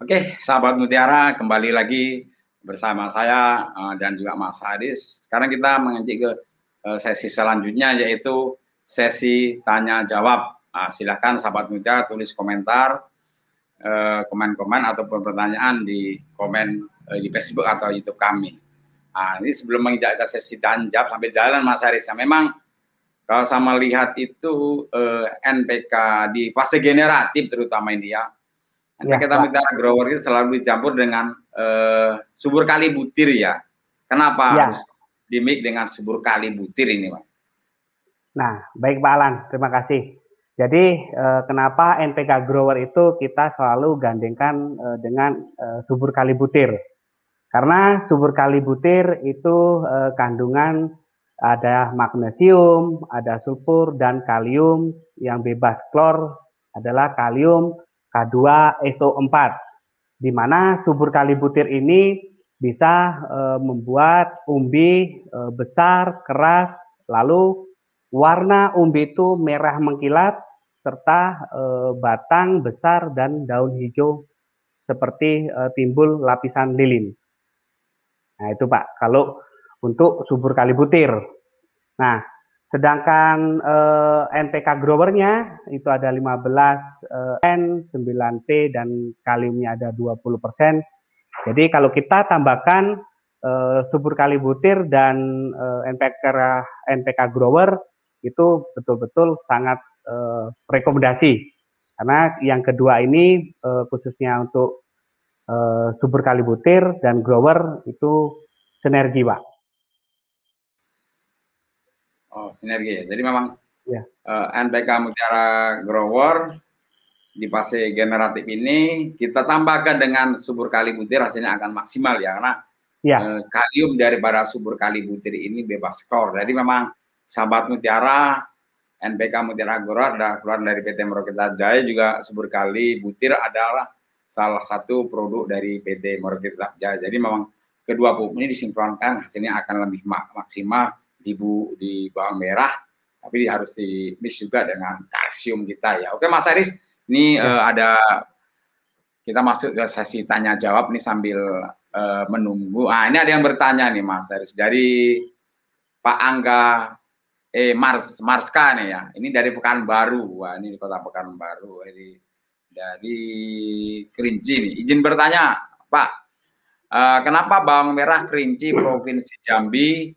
Oke, sahabat Mutiara, kembali lagi bersama saya uh, dan juga Mas Haris. Sekarang kita mengaji ke uh, sesi selanjutnya yaitu sesi tanya jawab. Uh, silahkan sahabat Mutiara tulis komentar, komen-komen uh, ataupun pertanyaan di komen di Facebook atau YouTube kami. Nah, ini sebelum menginjak ke sesi tanya jawab sampai jalan Mas Haris. Nah, memang kalau sama lihat itu NPK di fase generatif terutama ini ya Ya, kita minta grower itu selalu dicampur dengan uh, subur kali butir ya. Kenapa ya. harus dimik dengan subur kali butir ini, Pak? Nah, baik Pak Alan, terima kasih. Jadi eh, kenapa NPK grower itu kita selalu gandengkan eh, dengan eh, subur kali butir? Karena subur kali butir itu eh, kandungan ada magnesium, ada sulfur dan kalium yang bebas klor adalah kalium K2SO4 di mana subur kali butir ini bisa e, membuat umbi e, besar, keras, lalu warna umbi itu merah mengkilat serta e, batang besar dan daun hijau seperti e, timbul lapisan lilin. Nah, itu Pak, kalau untuk subur kali butir. Nah, Sedangkan eh, NPK growernya itu ada 15 eh, N, 9 P dan kaliumnya ada 20%. Jadi kalau kita tambahkan eh, subur kali butir dan eh, NPK NPK grower itu betul-betul sangat eh, rekomendasi. Karena yang kedua ini eh, khususnya untuk eh, subur kali butir dan grower itu sinergi, Pak. Oh, sinergi. Jadi memang ya. uh, eh, NPK Mutiara Grower di fase generatif ini kita tambahkan dengan subur kali butir hasilnya akan maksimal ya karena ya. Uh, kalium daripada subur kali butir ini bebas klor. Jadi memang sahabat Mutiara NPK Mutiara Grower ada keluar dari PT Merokita Jaya juga subur kali butir adalah salah satu produk dari PT Merokita Jaya. Jadi memang kedua pupuk ini disinkronkan hasilnya akan lebih maksimal di bu di bawang merah tapi harus di mix juga dengan kalsium kita ya. Oke Mas Aris ini ya. uh, ada kita masuk ke sesi tanya jawab nih sambil uh, menunggu. Ah ini ada yang bertanya nih Mas Aris dari Pak Angga eh Mars Marska nih ya. Ini dari Pekanbaru. Wah ini di kota Pekanbaru. Dari dari Kerinci nih. Izin bertanya Pak uh, kenapa bawang merah Kerinci Provinsi Jambi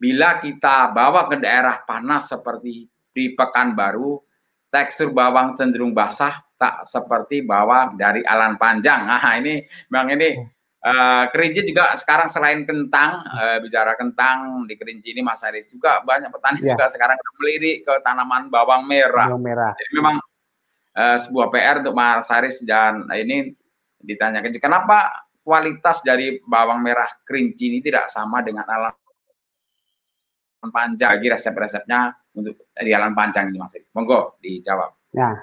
bila kita bawa ke daerah panas seperti di Pekanbaru, tekstur bawang cenderung basah, tak seperti bawang dari alan panjang. Nah, ini memang ini uh, kerinci juga sekarang selain kentang, uh, bicara kentang di kerinci ini Mas Aris juga banyak petani ya. juga sekarang melirik ke tanaman bawang merah. Bawang merah. Jadi memang uh, sebuah PR untuk Mas Aris dan ini ditanyakan kenapa kualitas dari bawang merah kerinci ini tidak sama dengan alan panjang lagi resep-resepnya untuk di alam panjang ini Mas. Monggo dijawab. Nah,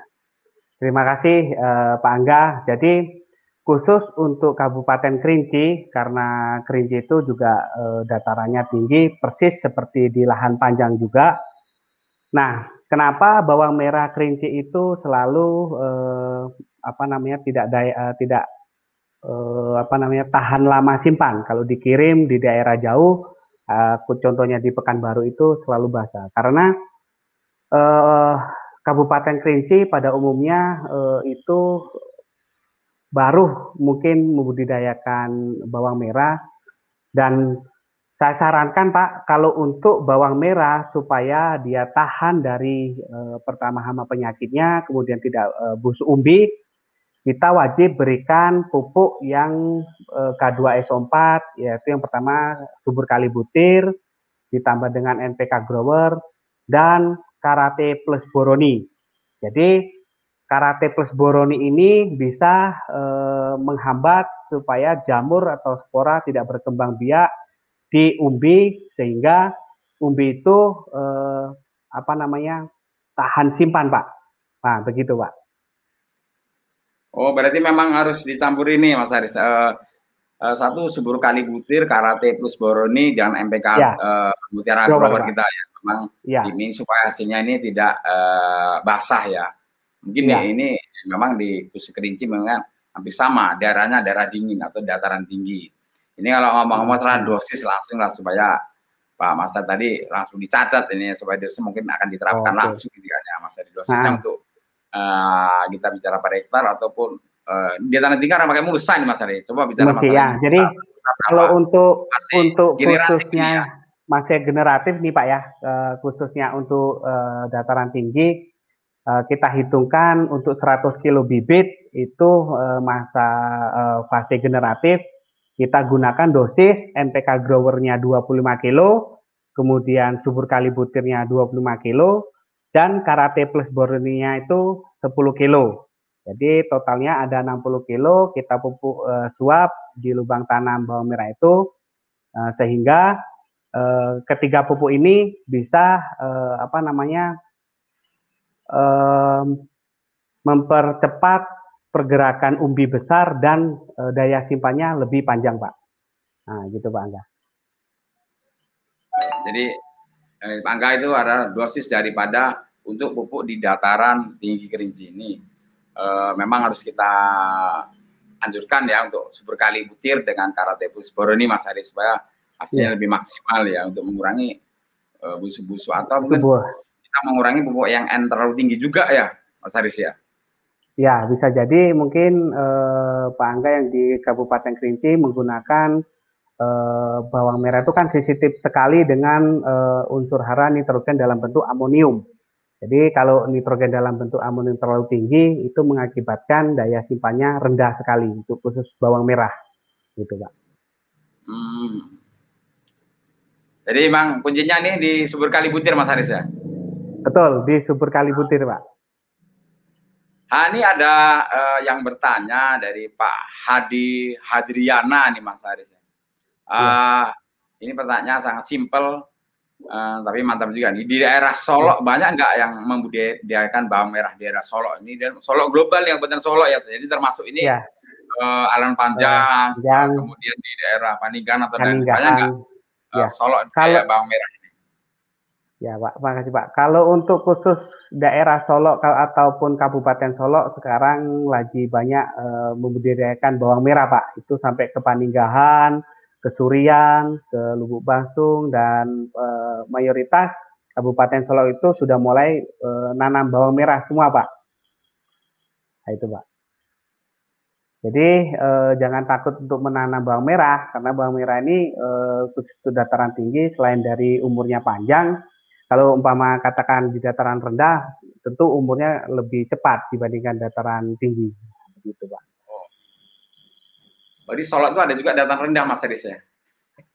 terima kasih eh, Pak Angga. Jadi khusus untuk Kabupaten Kerinci karena Kerinci itu juga eh, datarannya tinggi persis seperti di lahan panjang juga. Nah, kenapa bawang merah Kerinci itu selalu eh, apa namanya tidak daya, eh, tidak eh, apa namanya tahan lama simpan kalau dikirim di daerah jauh Uh, contohnya di Pekanbaru itu selalu basah. Karena uh, Kabupaten Kerinci pada umumnya uh, itu baru mungkin membudidayakan bawang merah. Dan saya sarankan Pak kalau untuk bawang merah supaya dia tahan dari pertama hama penyakitnya kemudian tidak uh, busuk umbi kita wajib berikan pupuk yang eh, K2SO4 yaitu yang pertama subur kali butir ditambah dengan NPK grower dan karate plus boroni. Jadi karate plus boroni ini bisa eh, menghambat supaya jamur atau spora tidak berkembang biak di umbi sehingga umbi itu eh, apa namanya tahan simpan pak. Nah begitu pak. Oh, berarti memang harus dicampur ini, Mas Haris. Uh, uh, satu subur kali butir, karate plus boroni, dan MPK ya. uh, mutiara grower kita ya. Memang ya. ini supaya hasilnya ini tidak uh, basah ya. Mungkin ya. ini memang di khusus kerinci memang hampir sama, daerahnya daerah dingin atau dataran tinggi. Ini kalau ngomong-ngomong masalah dosis langsung lah supaya Pak Mas tadi langsung dicatat ini supaya dosis mungkin akan diterapkan oh, okay. langsung gitu kan ya Mas Adi dosisnya nah. untuk uh, kita bicara per hektar ataupun uh, di tanah tinggi pakai mulsa ini Mas Adi. Coba bicara Mas ya. Jadi kalau untuk untuk khususnya ya. masih generatif nih Pak ya, uh, khususnya untuk uh, dataran tinggi uh, kita hitungkan untuk 100 kilo bibit itu uh, masa uh, fase generatif kita gunakan dosis NPK growernya 25 kilo, kemudian subur kali butirnya 25 kilo, dan karate plus boroninya itu 10 kilo. Jadi totalnya ada 60 kilo kita pupuk uh, suap di lubang tanam bawang merah itu uh, sehingga uh, ketiga pupuk ini bisa uh, apa namanya uh, mempercepat pergerakan umbi besar dan e, daya simpannya lebih panjang, Pak. Nah, gitu Pak Angga. Jadi Pak Angga itu adalah dosis daripada untuk pupuk di dataran tinggi kerinci ini. E, memang harus kita anjurkan ya untuk seberkali butir dengan karatepus boroni Mas Ari supaya hasilnya ya. lebih maksimal ya untuk mengurangi busu-busu atau mungkin kita mengurangi pupuk yang N terlalu tinggi juga ya Mas Aris ya. Ya, bisa jadi mungkin eh, Pak Angga yang di Kabupaten Kerinci menggunakan eh, bawang merah itu kan sensitif sekali dengan eh, unsur hara nitrogen dalam bentuk amonium. Jadi kalau nitrogen dalam bentuk amonium terlalu tinggi itu mengakibatkan daya simpannya rendah sekali untuk khusus bawang merah, gitu Pak. Hmm. Jadi memang kuncinya nih di subur kali butir Mas Haris ya? Betul, di subur kali butir Pak. Nah, ini ada uh, yang bertanya dari Pak Hadi Hadriana nih Mas Haris. Uh, ya. Ini pertanyaan sangat simpel, uh, tapi mantap juga nih. Di daerah Solo ya. banyak nggak yang membudidayakan bawang merah di daerah Solo ini dan Solo global yang benar Solo ya. Jadi termasuk ini ya. uh, Alan Panjang, uh, kemudian di daerah Panigan atau Panigan. banyak nggak uh, ya. Solo kalau, bawang merah Ya Pak, makasih Pak. Kalau untuk khusus daerah Solo ataupun Kabupaten Solo sekarang lagi banyak e, membudidayakan bawang merah Pak. Itu sampai ke Paninggahan, ke Surian, ke Lubuk Basung dan e, mayoritas Kabupaten Solo itu sudah mulai e, nanam bawang merah semua Pak. Nah, itu Pak. Jadi e, jangan takut untuk menanam bawang merah karena bawang merah ini e, khusus dataran tinggi selain dari umurnya panjang kalau umpama katakan di dataran rendah, tentu umurnya lebih cepat dibandingkan dataran tinggi. Begitu, Pak. Oh. Jadi Solo itu ada juga dataran rendah, Mas Eris ya?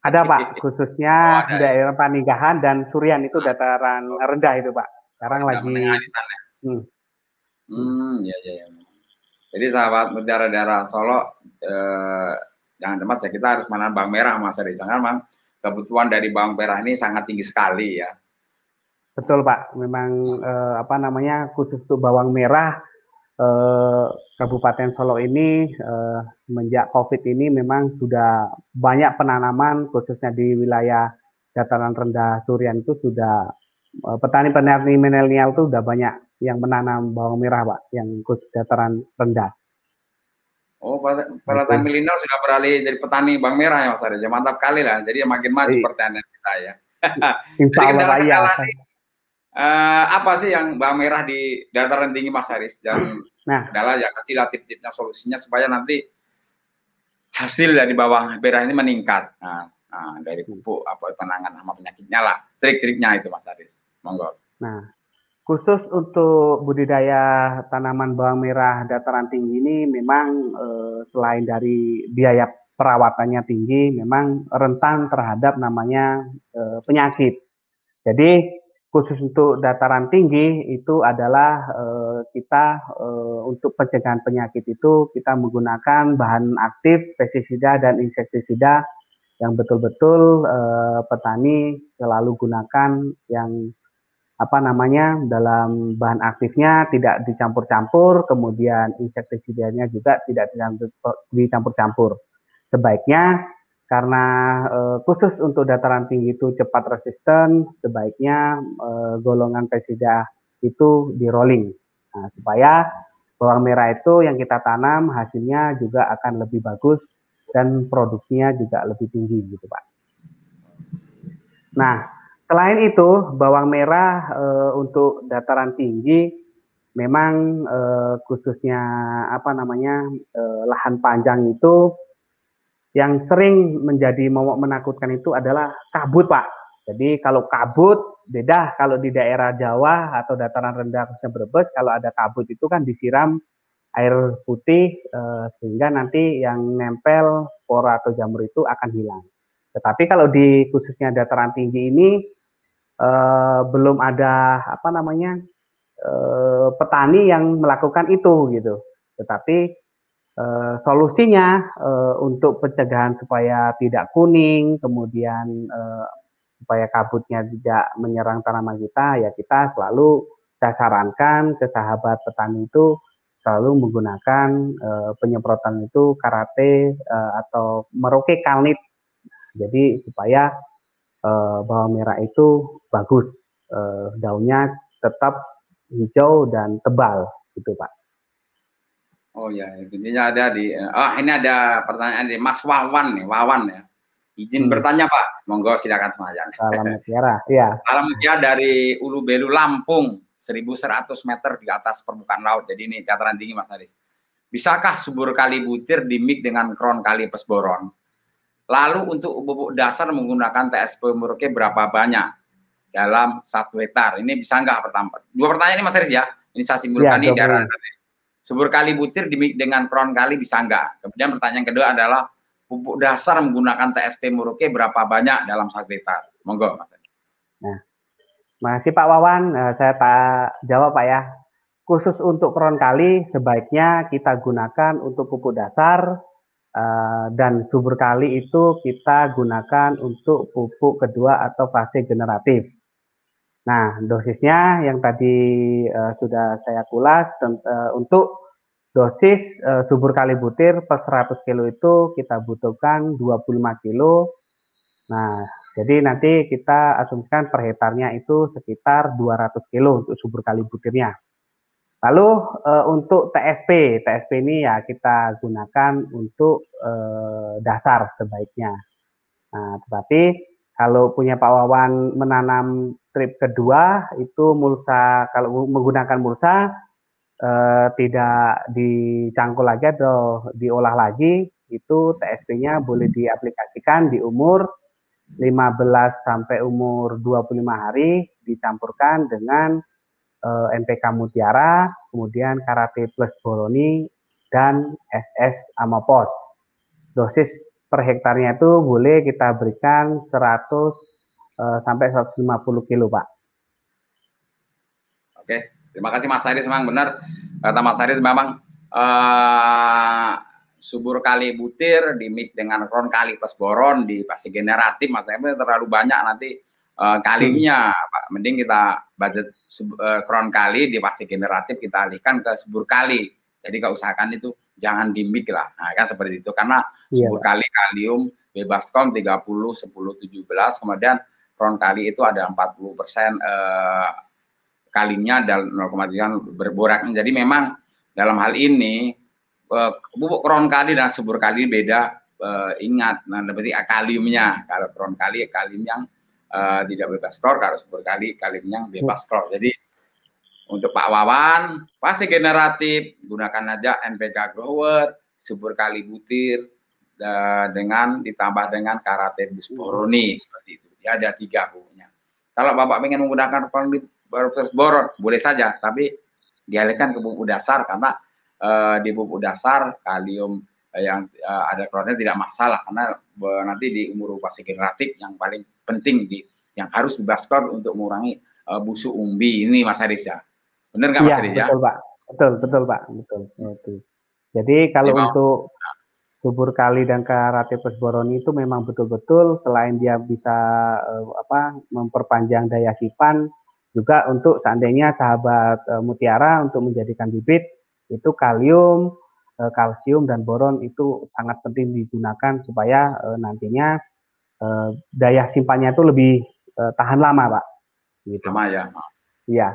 Ada, Pak. Khususnya oh, ada. daerah Paninggahan dan Surian itu ah. dataran rendah itu, Pak. Sekarang oh, lagi. Di sana. Hmm. Hmm, ya, ya, ya. Jadi sahabat mutiara daerah Solo, eh, jangan cepat ya kita harus menanam bawang merah, Mas Eris. Jangan, memang kebutuhan dari bawang merah ini sangat tinggi sekali ya Betul Pak, memang eh, apa namanya khusus untuk bawang merah eh, Kabupaten Solo ini eh, semenjak COVID ini memang sudah banyak penanaman khususnya di wilayah dataran rendah Surian itu sudah eh, petani-petani milenial itu sudah banyak yang menanam bawang merah Pak, yang khusus dataran rendah. Oh, para petani milenial sudah beralih dari petani bawang merah ya Mas Arya. Mantap kali lah. Jadi makin maju iya. pertanian kita ya. Insya Allah ya uh, apa sih yang bawang merah di dataran tinggi Mas Haris dan nah. adalah ya kasihlah tip-tipnya solusinya supaya nanti hasil dari bawang merah ini meningkat. Nah, nah dari pupuk apa penanganan sama penyakitnya lah, trik-triknya itu Mas Haris. Monggo. Nah, khusus untuk budidaya tanaman bawang merah dataran tinggi ini memang eh, selain dari biaya perawatannya tinggi, memang rentan terhadap namanya eh, penyakit. Jadi khusus untuk dataran tinggi itu adalah uh, kita uh, untuk pencegahan penyakit itu kita menggunakan bahan aktif pestisida dan insektisida yang betul-betul uh, petani selalu gunakan yang apa namanya dalam bahan aktifnya tidak dicampur-campur kemudian insektisidanya juga tidak dicampur-campur. Sebaiknya karena uh, khusus untuk dataran tinggi itu cepat resisten, sebaiknya uh, golongan pestisida itu di rolling, nah, supaya bawang merah itu yang kita tanam hasilnya juga akan lebih bagus dan produksinya juga lebih tinggi gitu Pak. Nah, selain itu bawang merah e, untuk dataran tinggi memang e, khususnya apa namanya e, lahan panjang itu yang sering menjadi momok menakutkan itu adalah kabut Pak. Jadi kalau kabut beda kalau di daerah Jawa atau dataran rendah khususnya Brebes kalau ada kabut itu kan disiram air putih eh, sehingga nanti yang nempel spora atau jamur itu akan hilang. Tetapi kalau di khususnya dataran tinggi ini eh, belum ada apa namanya eh, petani yang melakukan itu gitu. Tetapi eh, solusinya eh, untuk pencegahan supaya tidak kuning, kemudian eh, supaya kabutnya tidak menyerang tanaman kita, ya kita selalu saya sarankan ke sahabat petani itu selalu menggunakan uh, penyemprotan itu karate uh, atau meroke kalnit. Jadi supaya uh, bawang merah itu bagus, uh, daunnya tetap hijau dan tebal, gitu Pak. Oh ya, intinya ada di. Oh ini ada pertanyaan di Mas Wawan nih, Wawan ya. Izin hmm. bertanya Pak, monggo silakan Mas Salam Mutiara, ya. Salam Mutiara dari Ulu Belu Lampung, 1100 meter di atas permukaan laut. Jadi ini dataran tinggi Mas Haris. Bisakah subur kali butir dimik dengan kron kali pesboron? Lalu untuk pupuk dasar menggunakan TSP Muroke berapa banyak dalam satu hektar? Ini bisa nggak pertama? Dua pertanyaan ini Mas Haris ya. Ini saya simpulkan ya, nih Subur kali butir dengan kron kali bisa nggak? Kemudian pertanyaan kedua adalah pupuk dasar menggunakan TSP Muroke berapa banyak dalam satu hektar? Monggo, Mas. Nah, masih Pak Wawan, uh, saya tak jawab Pak ya. Khusus untuk kron kali, sebaiknya kita gunakan untuk pupuk dasar uh, dan subur kali itu kita gunakan untuk pupuk kedua atau fase generatif. Nah, dosisnya yang tadi uh, sudah saya kulas uh, untuk dosis uh, subur kali butir per 100 kilo itu kita butuhkan 25 kilo. Nah, jadi nanti kita asumsikan per hektarnya itu sekitar 200 kilo untuk subur kali butirnya. Lalu uh, untuk TSP, TSP ini ya kita gunakan untuk uh, dasar sebaiknya. Nah, tetapi kalau punya Pak Wawan menanam trip kedua itu mulsa kalau menggunakan mulsa eh, tidak dicangkul lagi atau diolah lagi, itu TSP-nya boleh diaplikasikan di umur 15 sampai umur 25 hari dicampurkan dengan eh, NPK Mutiara, kemudian Karate Plus Boroni dan SS Amapos. Dosis per hektarnya itu boleh kita berikan 100 eh, sampai 150 kilo, Pak. Oke. Terima kasih Mas Haris, memang benar kata Mas Haris memang uh, subur kali butir di mix dengan kron kali plus boron di pasti generatif Mas terlalu banyak nanti uh, kalinya Pak. Mending kita budget uh, kron kali di pasti generatif kita alihkan ke subur kali. Jadi kalau usahakan itu jangan mix lah. Nah, kan seperti itu karena yeah. subur kali kalium bebas kom 30 10 17 kemudian kron kali itu ada 40 persen uh, kalinya dalam 0,3 berborak. Jadi memang dalam hal ini uh, pupuk kron kali dan subur kali beda. Uh, ingat, nah berarti kaliumnya. Kalau kron kali kalium yang uh, tidak bebas klor, kalau subur kali kalium yang bebas klor. Jadi untuk Pak Wawan pasti generatif gunakan aja NPK grower, subur kali butir dengan ditambah dengan karate bisporoni seperti itu. Ya ada tiga pupuknya. Kalau Bapak ingin menggunakan proses boron boleh saja, tapi dialihkan ke pupuk dasar karena uh, di pupuk dasar kalium yang uh, ada klornya tidak masalah karena uh, nanti di umur fase generatif yang paling penting di yang harus bebas klor untuk mengurangi uh, busuk umbi ini Mas Haris ya. Benar nggak Mas ya? Betul Pak. Betul betul Pak. Betul. betul. Jadi kalau untuk subur kali dan plus boron itu memang betul-betul selain dia bisa uh, apa memperpanjang daya simpan juga untuk seandainya sahabat e, mutiara untuk menjadikan bibit itu kalium, e, kalsium dan boron itu sangat penting digunakan supaya nantinya daya simpannya itu lebih tahan lama, Pak. Gitu. Lama ya. Iya.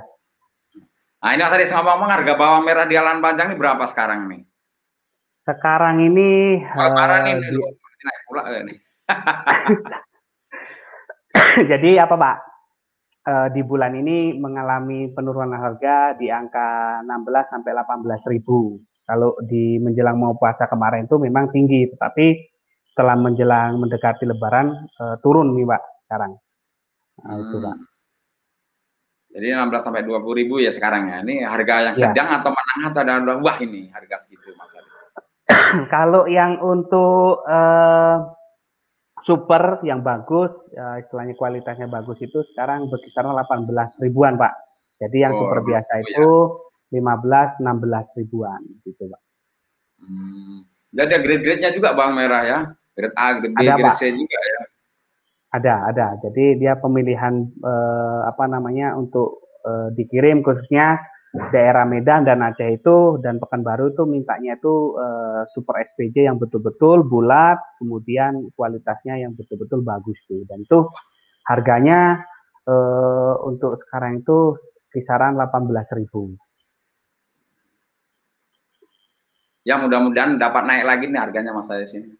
Nah ini Mas Aris ngomong-ngomong harga bawang merah di Alan Panjang ini berapa sekarang nih? Sekarang ini Lebaran uh, ini di... naik pula nih. Jadi apa Pak? Uh, di bulan ini mengalami penurunan harga di angka 16 sampai 18 ribu. Kalau di menjelang mau puasa kemarin itu memang tinggi, tetapi setelah menjelang mendekati Lebaran uh, turun nih Pak sekarang. Nah, hmm. itu Pak. Jadi 16 sampai 20 ribu ya sekarang ya. Ini harga yang ya. sedang atau menengah atau ada wah ini harga segitu Mas Kalau yang untuk uh, super yang bagus, ya, istilahnya kualitasnya bagus itu sekarang berkisar 18 ribuan Pak. Jadi yang oh, super biasa oh, itu ya. 15 16 ribuan gitu Pak. Hmm. Jadi ada grade-grade-nya juga Bang Merah ya. Grade A, grade B, ada, grade C juga ya. Ada, ada. Jadi dia pemilihan eh, apa namanya untuk eh, dikirim khususnya daerah Medan dan Aceh itu dan Pekanbaru itu mintanya itu uh, super SPJ yang betul-betul bulat, kemudian kualitasnya yang betul-betul bagus tuh. Dan itu harganya uh, untuk sekarang itu kisaran 18.000. Ya mudah-mudahan dapat naik lagi nih harganya Mas saya sini.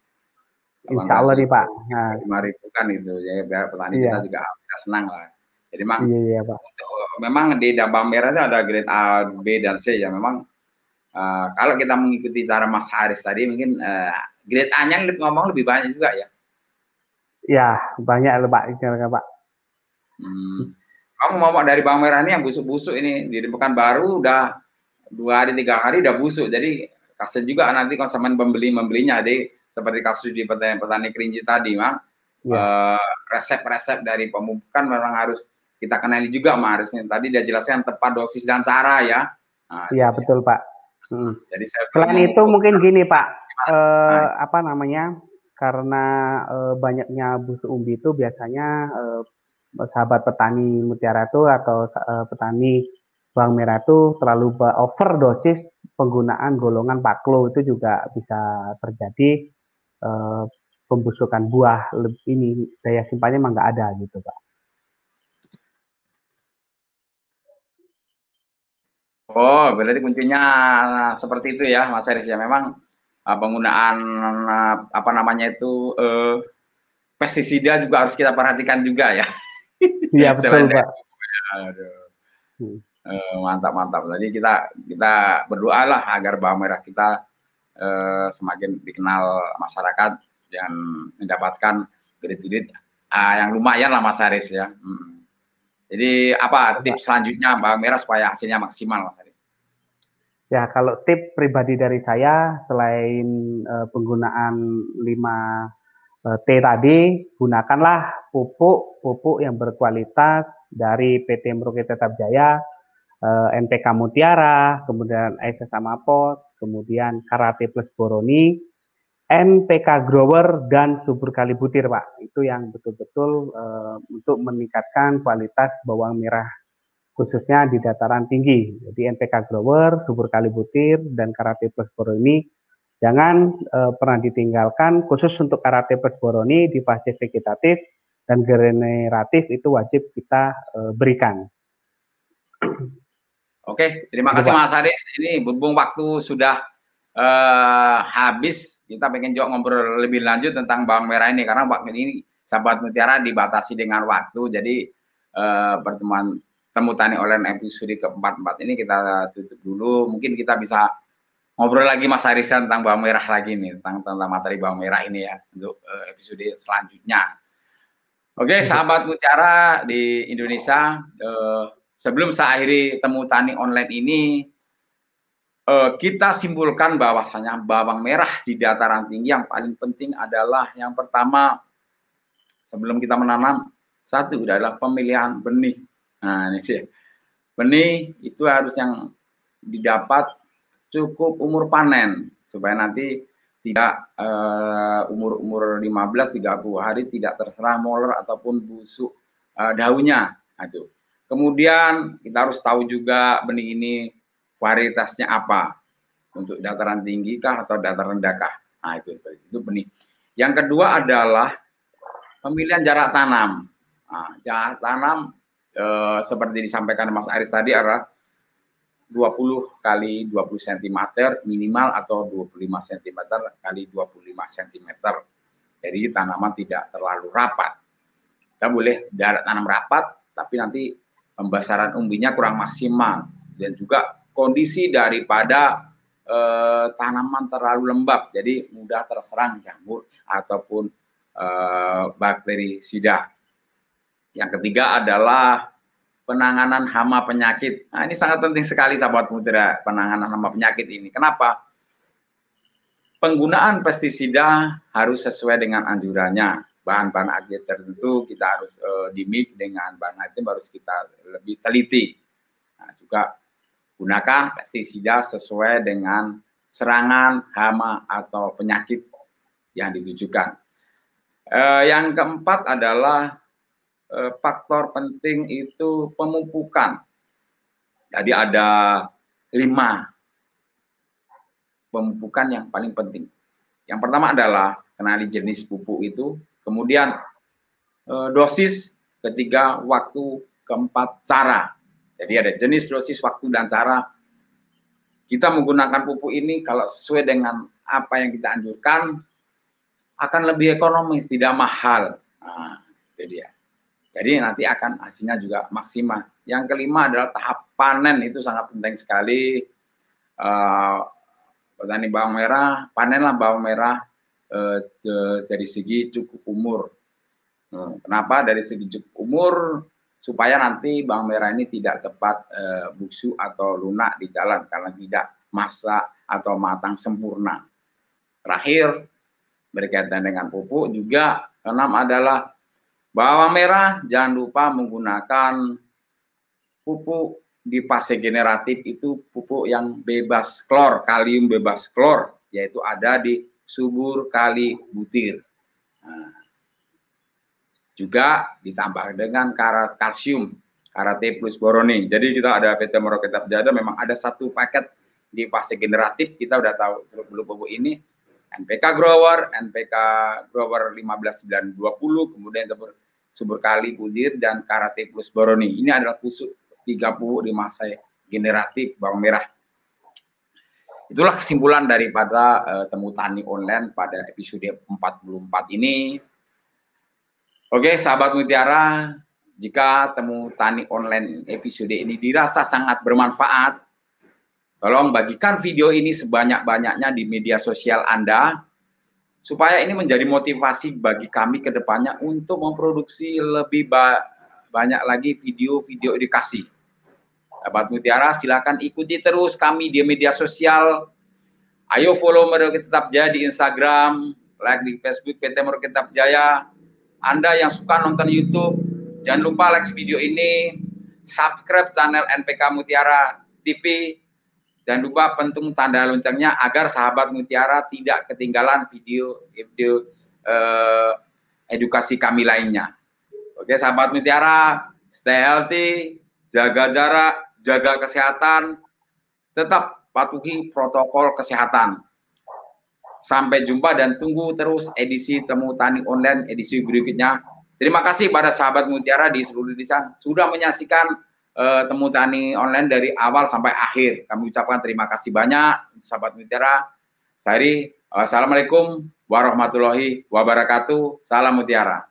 Insya Allah nih Pak. Nah. 5 kan itu ya biar petani iya. kita juga senang lah. Jadi memang iya, iya, Pak. memang di dabang merah itu ada grade A, B dan C ya memang uh, kalau kita mengikuti cara Mas Haris tadi mungkin uh, grade A-nya ngomong lebih banyak juga ya. Ya, banyak loh Pak, Pak. Hmm. Kamu mau dari bawang merah ini yang busuk-busuk ini di baru udah dua hari tiga hari udah busuk jadi kasih juga nanti konsumen pembeli membelinya jadi seperti kasus di petani, petani kerinci tadi mang ya. uh, resep-resep dari pemupukan memang harus kita kenali juga Mas harusnya tadi dia jelaskan tepat dosis dan cara ya. Nah, iya betul Pak. Hmm. Jadi saya selain itu mungkin gini Pak, eh, apa namanya? Karena eh, banyaknya busuk umbi itu biasanya eh, sahabat petani mutiara itu atau eh, petani bawang merah itu terlalu overdosis penggunaan golongan paklo itu juga bisa terjadi eh, pembusukan buah ini daya simpannya memang nggak ada gitu Pak. Oh, berarti kuncinya seperti itu ya, Mas Aris ya. Memang uh, penggunaan uh, apa namanya itu uh, pestisida juga harus kita perhatikan juga ya. Iya betul Pak. Aduh. Uh, mantap mantap. Jadi kita kita berdoa lah agar bawang merah kita uh, semakin dikenal masyarakat dan mendapatkan kredit-kredit uh, yang lumayan lah Mas Aris ya. Hmm. Jadi apa tips selanjutnya Mbak Merah supaya hasilnya maksimal Mas Ya, kalau tip pribadi dari saya selain uh, penggunaan 5 uh, T tadi, gunakanlah pupuk-pupuk yang berkualitas dari PT Merauke Tetap Jaya, eh, NPK Mutiara, kemudian SS Samapot, kemudian Karate Plus Boroni, NPK Grower dan subur kali butir Pak. Itu yang betul-betul uh, untuk meningkatkan kualitas bawang merah khususnya di dataran tinggi. Jadi NPK Grower, subur kali butir dan Karate Plus Boroni jangan uh, pernah ditinggalkan khusus untuk Karate Plus Boroni di fase vegetatif dan generatif itu wajib kita uh, berikan. Oke, terima kasih Mas Haris. Ini berhubung waktu sudah uh, habis kita pengen juga ngobrol lebih lanjut tentang bawang merah ini. Karena waktu ini sahabat mutiara dibatasi dengan waktu jadi uh, pertemuan temu tani online episode keempat-empat ini kita tutup dulu. Mungkin kita bisa ngobrol lagi Mas Arisa tentang bawang merah lagi nih tentang tentang materi bawang merah ini ya untuk uh, episode selanjutnya. Oke okay, sahabat mutiara di Indonesia uh, sebelum saya akhiri temu tani online ini uh, kita simpulkan bahwasanya bawang merah di dataran tinggi yang paling penting adalah yang pertama sebelum kita menanam satu adalah pemilihan benih. Nah, ini sih. Benih itu harus yang didapat cukup umur panen supaya nanti tidak uh, umur-umur 15 30 hari tidak terserah moler ataupun busuk uh, daunnya. Aduh. Kemudian kita harus tahu juga benih ini varietasnya apa untuk dataran tinggi kah atau dataran rendah kah nah itu itu benih yang kedua adalah pemilihan jarak tanam nah, jarak tanam e, seperti disampaikan Mas Aris tadi adalah 20 kali 20 cm minimal atau 25 cm kali 25 cm. Jadi tanaman tidak terlalu rapat. Kita boleh darat tanam rapat, tapi nanti pembasaran umbinya kurang maksimal dan juga kondisi daripada eh, tanaman terlalu lembab, jadi mudah terserang jamur ataupun eh, bakteri sida. Yang ketiga adalah penanganan hama penyakit. Nah, ini sangat penting sekali sahabat mutiara penanganan hama penyakit ini. Kenapa? Penggunaan pestisida harus sesuai dengan anjurannya. Bahan-bahan aktif tertentu kita harus uh, dimik dengan bahan aktif harus kita lebih teliti. Nah, juga gunakan pestisida sesuai dengan serangan hama atau penyakit yang ditujukan. Uh, yang keempat adalah Eh, faktor penting itu pemupukan. Jadi ada lima pemupukan yang paling penting. Yang pertama adalah kenali jenis pupuk itu, kemudian eh, dosis, ketiga waktu, keempat cara. Jadi ada jenis, dosis, waktu, dan cara. Kita menggunakan pupuk ini kalau sesuai dengan apa yang kita anjurkan, akan lebih ekonomis, tidak mahal. Nah, itu dia. Jadi nanti akan hasilnya juga maksimal. Yang kelima adalah tahap panen itu sangat penting sekali. Uh, petani bawang merah, panenlah bawang merah uh, dari segi cukup umur. Uh, kenapa? Dari segi cukup umur supaya nanti bawang merah ini tidak cepat uh, busuk atau lunak di jalan karena tidak masak atau matang sempurna. Terakhir berkaitan dengan pupuk juga enam adalah Bawang merah jangan lupa menggunakan pupuk di fase generatif itu pupuk yang bebas klor, kalium bebas klor, yaitu ada di subur kali butir. Nah, juga ditambah dengan karat kalsium, karate plus boroni. Jadi kita ada PT Morokitab Jada memang ada satu paket di fase generatif, kita udah tahu sebelum pupuk ini, NPK Grower, NPK Grower 15920, kemudian Subur Kali, Budir, dan Karate Plus Boroni. Ini adalah pusuk tiga pupuk di masa generatif bawang merah. Itulah kesimpulan daripada uh, temu tani online pada episode 44 ini. Oke, sahabat mutiara, jika temu tani online episode ini dirasa sangat bermanfaat, tolong bagikan video ini sebanyak-banyaknya di media sosial Anda supaya ini menjadi motivasi bagi kami ke depannya untuk memproduksi lebih ba banyak lagi video-video edukasi. Sahabat Mutiara, silakan ikuti terus kami di media sosial. Ayo follow Mereka Tetap Jaya di Instagram, like di Facebook PT Mereka Tetap Jaya. Anda yang suka nonton YouTube, jangan lupa like video ini, subscribe channel NPK Mutiara TV, dan lupa pentung tanda loncengnya agar sahabat Mutiara tidak ketinggalan video video eh, edukasi kami lainnya. Oke, sahabat Mutiara, stay healthy, jaga jarak, jaga kesehatan, tetap patuhi protokol kesehatan. Sampai jumpa dan tunggu terus edisi Temu Tani Online edisi berikutnya. Terima kasih pada sahabat Mutiara di seluruh Indonesia sudah menyaksikan uh, temu tani online dari awal sampai akhir. Kami ucapkan terima kasih banyak, sahabat mutiara. Saya Assalamualaikum warahmatullahi wabarakatuh. Salam mutiara.